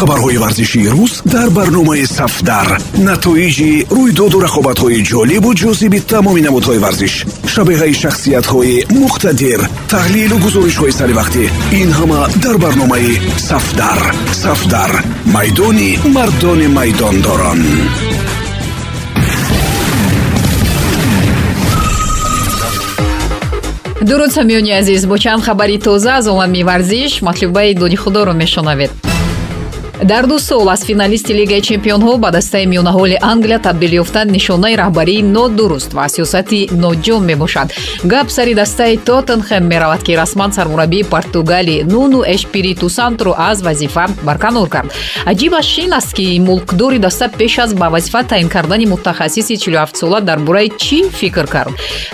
хабарҳои варзишии рӯз дар барномаи сафдар. Натоиҷи рӯйдоду рақобатҳои ҷолибу ҷозиби тамоми намудҳои варзиш шабеҳаи шахсиятҳои муқтадир таҳлилу гузоришҳои саривақтӣ ин ҳама дар барномаи сафдар. Сафдар майдони мардони майдондорон. Дуруд самиёни азиз бо чанд хабари тоза аз олами варзиш матлубаи доди худоро мешунавед дар ду сол аз финалисти лигаи чемпионҳо ба дастаи миёнаҳоли англия табдил ёфтан нишонаи раҳбарии нодуруст ва сиёсати ноҷом мебошад. Гап сари дастаи тоттенхем меравад ки расман сармураббии португалӣ нуну эшпириту сантро аз вазифа барканор кард. Аҷибаш ин аст ки мулкдори даста пеш аз ба вазифа таъин кардани мутахассиси 47сола дар бораи чӣ фикр кард.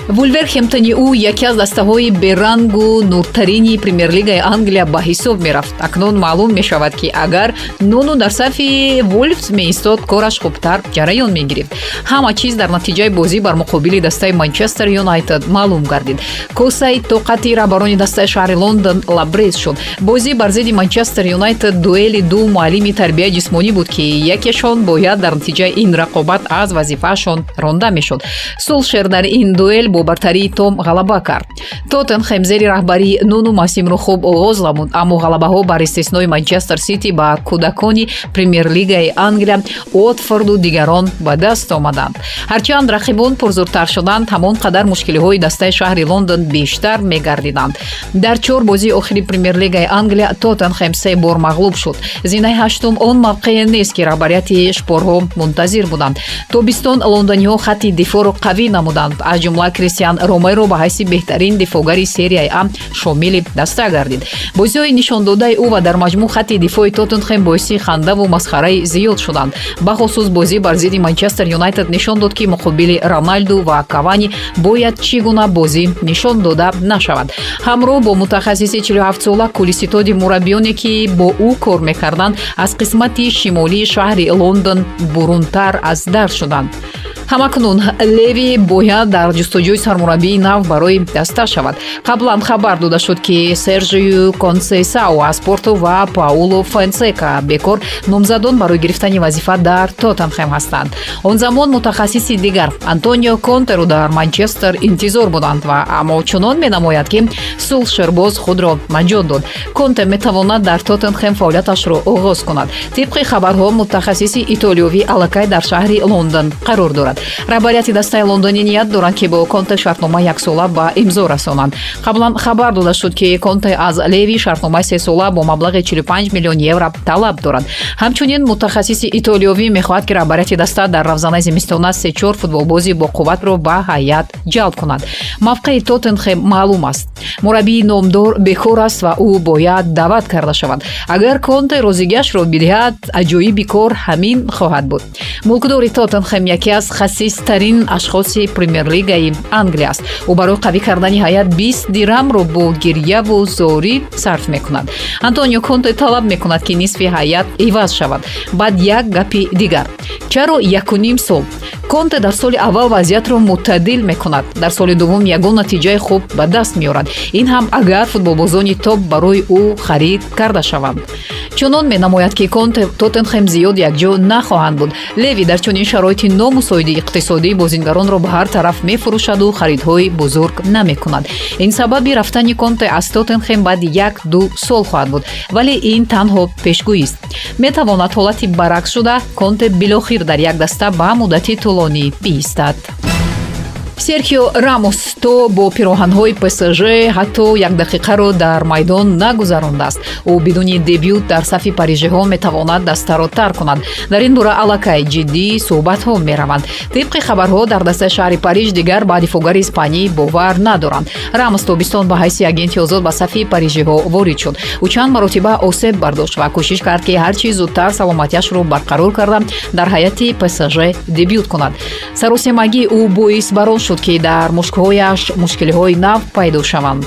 Вулверхемтони ӯ яке аз дастаҳои берангу нуртарини премер-лигаи англия ба ҳисоб мерафт. Акнун маълум мешавад ки агар нуну дар сафи вулфс меистод кораш хубтар ҷараён мегирифт. Ҳама чиз дар натиҷаи бозӣ бар муқобили дастаи манчестер юнайтед маълум гардид. Косаи тоқати раҳбарони дастаи шаҳри лондон лабрез шуд. Бозӣ бар зидди манчестер юнайтед дуэли ду муаллими тарбияи ҷисмонӣ буд ки якешон бояд дар натиҷаи ин рақобат аз вазифаашон ронда мешуд. Сулшер дар ин дуэл бо бартарии том ғалаба кард. Тоттенхем зери раҳбарии нуну мавсимро хуб оғоз намуд аммо ғалабаҳо бар истиснои манчестер сити ба куда кӯдакони премер-лигаи англия отфорду дигарон ба даст омаданд ҳарчанд рақибон пурзуртар шуданд ҳамон қадар мушкилиҳои дастаи шаҳри лондон бештар мегардиданд. Дар чор бозии охири премер-лигаи англия тоттенхем се бор мағлуб шуд. Зинаи ҳаштум он мавқеъ нест ки раҳбарияти шпорҳо мунтазир буданд. Тобистон лондониҳо хатти дифоъро қавӣ намуданд. Аз ҷумла кристиан ромеро ба ҳайси беҳтарин дифоъгари серияи а шомили даста гардид. Бозиҳои нишондодаи ӯ ва дар маҷмӯъ хатти дифоъи тоттенхем боиси хандаву масхараи зиёд шуданд. Бахусус бозӣ бар зидди манчестер юнайтед нишон дод ки муқобили роналду ва кавани бояд чӣ гуна бозӣ нишон дода нашавад. Ҳамроҳ бо мутахассиси 47сола кулиситоди мураббиёне ки бо ӯ кор мекарданд аз қисмати шимолии шаҳри лондон бурунтар аз дар шуданд ҳамакнун леви бояд дар ҷустуҷӯи сармураббии нав барои даста шавад. Қаблан хабар дода шуд ки сержиу консесао аз порто ва пауло фенсека бекор номзадон барои гирифтани вазифа дар тоттенхем ҳастанд. Он замон мутахассиси дигар антонио контеро дар манчестер интизор буданд ва аммо чунон менамояд ки сулшербоз худро маҷон дод. Конте метавонад дар тоттенхем фаъолияташро оғоз кунад. Тибқи хабарҳо мутахассиси итолиёвӣ аллакай дар шаҳри лондон қарор дорад мешавад. Раҳбарияти дастаи лондонӣ ният доранд ки бо конте шартнома яксола ба имзо расонанд. Қаблан хабар дода шуд ки конте аз леви шартномаи сесола бо маблағи 45 миллион евро талаб дорад. Ҳамчунин мутахассиси итолиёвӣ мехоҳад ки раҳбарияти даста дар равзанаи зимистона сечор футболбози боқувватро ба ҳайат ҷалб кунад. Мавқеи тоттенхем маълум аст. Мураббии номдор бекор аст ва ӯ бояд даъват карда шавад. Агар конте розигиашро бидиҳад аҷоиби кор ҳамин хоҳад буд. Мулкдори тоттенхем яке аз мутахассистарин ашхоси премер-лигаи англия аст. Ӯ барои қавӣ кардани ҳайат бист дирҳамро бо гирьяву зорӣ сарф мекунад. Антонио конте талаб мекунад ки нисфи ҳайат иваз шавад. Баъд як гапи дигар. Чаро якуним сол конте дар соли аввал вазъиятро мутадил мекунад. Дар соли дуввум ягон натиҷаи хуб ба даст меорад. Ин ҳам агар футболбозони топ барои ӯ харид карда шаванд. Чунон менамояд ки конте тоттенхем зиёд якҷо нахоҳанд буд. Леви дар чунин шароити номусоиди иқтисодӣ бозингаронро ба ҳар тараф мефурӯшаду харидҳои бузург намекунад. Ин сабаби рафтани конте аз тоттенхем баъди як ду сол хоҳад буд. Вале ин танҳо пешгӯист. Метавонад ҳолати баръакс шуда конте билохир дар як даста ба муддати тӯлонӣ Regioni Istat. Серхио рамос то бо пироҳанҳои псж ҳатто як дақиқаро дар майдон нагузарондааст. Ӯ бидуни дебют дар сафи парижиҳо метавонад дастаро тар кунад. Дар ин бора аллакай ҷиддӣ суҳбатҳо мераванд. Тибқи хабарҳо дар дастаи шаҳри париж дигар ба дифоъгари испанӣ бовар надоранд. Рамос тобистон ба ҳайси агенти озод ба сафи парижиҳо ворид шуд. Ӯ чанд маротиба осеб бардошт ва кӯшиш кард ки ҳарчи зудтар саломатиашро барқарор карда дар ҳайати псж дебют кунад. Саросемагии ӯ боис барон шуд ки дар мушкҳояш мушкилиҳои нав пайдо шаванд.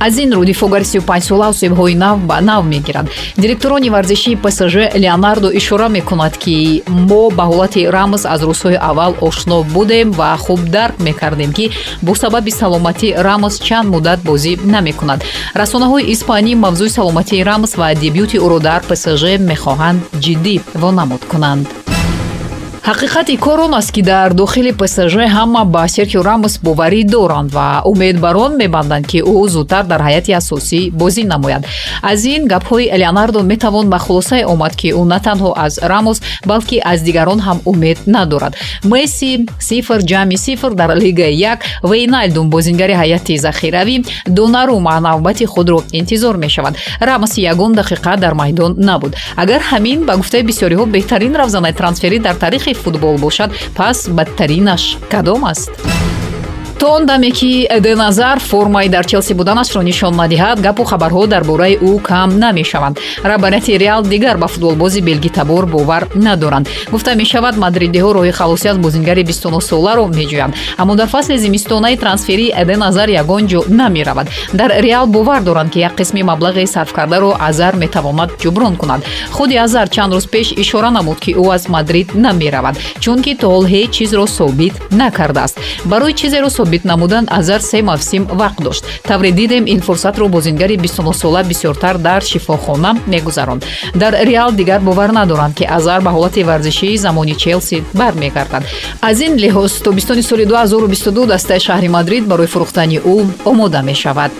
Аз ин рӯ дифогари 35сола усебҳои нав ба нав мегирад. Директорони варзишии псж леонардо ишора мекунад ки мо ба ҳолати рамз аз рӯзҳои аввал ошно будем ва хуб дарк мекардем ки бо сабаби саломатӣ рамз чанд муддат бозӣ намекунад. Расонаҳои испанӣ мавзӯи саломатии рамз ва дебюти ӯро дар псж мехоҳанд ҷиддӣ вонамуд кунанд ҳақиқати кор он аст ки дар дохили псж ҳама ба серхио рамос боварӣ доранд ва умед бар он мебанданд ки ӯ зудтар дар ҳайати асосӣ бозӣ намояд. Аз ин гапҳои леонардо метавон ба хулосае омад ки ӯ на танҳо аз рамос балки аз дигарон ҳам умед надорад. Месси сифр ҷамъи сифр дар лигаи як вейналдум бозингари ҳайати захиравӣ донарума навбати худро интизор мешавад. Рамос ягон дақиқа дар майдон набуд. Агар ҳамин ба гуфтаи бисёриҳо беҳтарин равзанаи трансферӣ дар таърихи футбол бошад пас бадтаринаш кадом аст то он даме ки эден азар формаи дар челси буданашро нишон надиҳад. Гапу хабарҳо дар бораи ӯ кам намешаванд. Раҳбарияти реал дигар ба футболбози белгитабор бовар надоранд. Гуфта мешавад мадридиҳо роҳи халосӣ аз бозингари 29соларо меҷӯянд аммо дар фасли зимистонаи трансферии эден азар ягон ҷо намеравад. Дар реал бовар доранд ки як қисми маблағи сарфкардаро азар метавонад ҷуброн кунад. Худи азар чанд рӯз пеш ишора намуд ки ӯ аз мадрид намеравад чунки то ҳол ҳеҷ чизро собит накардааст. Барои чизеро собит намудан азар се мавсим вақт дошт. Тавре дидем ин фурсатро бозингари 29сола бисёртар дар шифохона мегузаронд дар реал дигар бовар надоранд ки азар ба ҳолати варзишии замони челси бармегардад. Аз ин лиҳоз тобистони соли 2022 дастаи шаҳри мадрид барои фурӯхтани ӯ омода мешавад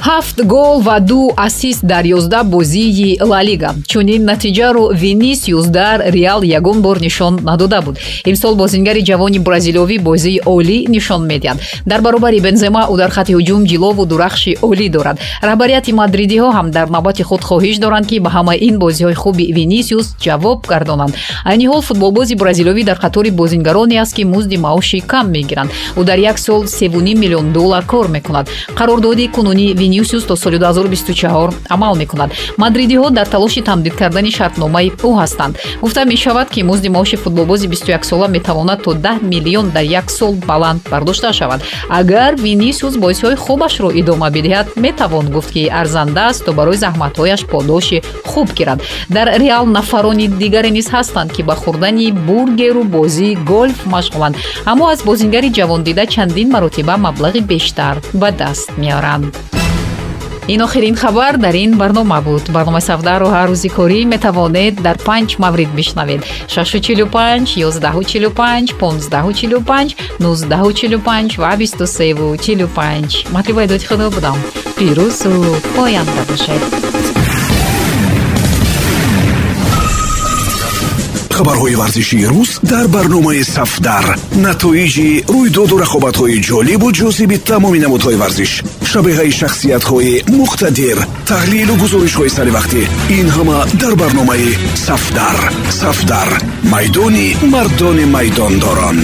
ҳафт гол ва ду ассист дар ёздаҳ бозии лалига чунин натиҷаро винисиус дар реал ягон бор нишон надода буд. Имсол бозингари ҷавони бразилиёвӣ бозии олӣ нишон медиҳад. Дар баробари бензема ӯ дар хатти ҳуҷум ҷилову дурахши олӣ дорад. Раҳбарияти мадридиҳо ҳам дар навбати худ хоҳиш доранд ки ба ҳамаи ин бозиҳои хуби винисиус ҷавоб гардонанд. Айни ҳол футболбози бразилиёвӣ дар қатори бозингароне аст ки музди маоши кам мегиранд. Ӯ дар як сол севуним миллион доллар кор мекунад. Қарордоди кунунӣ винисиус то соли 2024 амал мекунад. Мадридиҳо дар талоши тамдид кардани шартномаи ӯ ҳастанд. Гуфта мешавад ки музди маоши футболбози 21сола метавонад то 10 миллион дар як сол баланд бардошта шавад. Агар винисиус бозиҳои хубашро идома бидиҳад метавон гуфт ки арзанда аст то барои заҳматҳояш подоши хуб гирад. Дар реал нафарони дигаре низ ҳастанд ки ба хӯрдани бургеру бозии голф машғуланд. Аммо аз бозингари ҷавондида чандин маротиба маблағи бештар ба даст меоранд ин охирин хабар дар ин барнома буд. Барномаи савдаро ҳар рӯзи корӣ метавонед дар панҷ маврид бишнавед. 645 1145 1545 1945 ва 2345 матлиба идоти худо будам. Пирӯзу поянда бошед хабарҳои варзишии рӯз дар барномаи сафдар. Натоиҷи рӯйдоду рақобатҳои ҷолибу ҷозиби тамоми намудҳои варзиш шабеҳаи шахсиятҳои муқтадир таҳлилу гузоришҳои саривақтӣ ин ҳама дар барномаи сафдар. Сафдар. Майдони мардони майдондорон